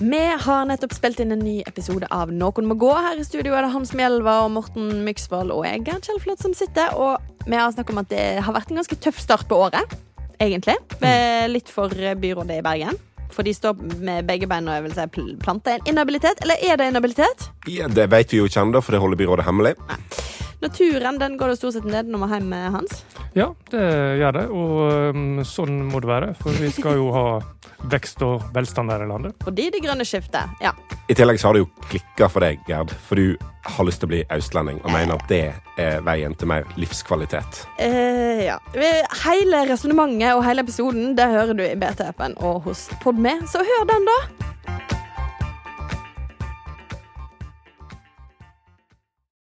Vi har nettopp spilt inn en ny episode av Noen må gå. Her i studio er det Hans Mjelva og Morten Myksvold og jeg, Gerd Kjellflot, som sitter. Og vi har snakket om at det har vært en ganske tøff start på året, egentlig. Litt for byrådet i Bergen. For de står med begge beina og jeg vil si plante en inhabilitet. Eller er det inhabilitet? Ja, det vet vi jo ikke ennå, for det holder byrådet hemmelig. Naturen den går det stort sett ned når man hjem med Hans. Ja, det gjør det, og um, sånn må det være. For vi skal jo ha vekst og velstand her i landet. Fordi det grønne skiftet. Ja. I tillegg så har det jo klikka for deg, Gerd, for du har lyst til å bli østlending og mener at det er veien til mer livskvalitet. Eh, ja. Hele resonnementet og hele episoden det hører du i BT-appen og hos Podme, så hør den, da!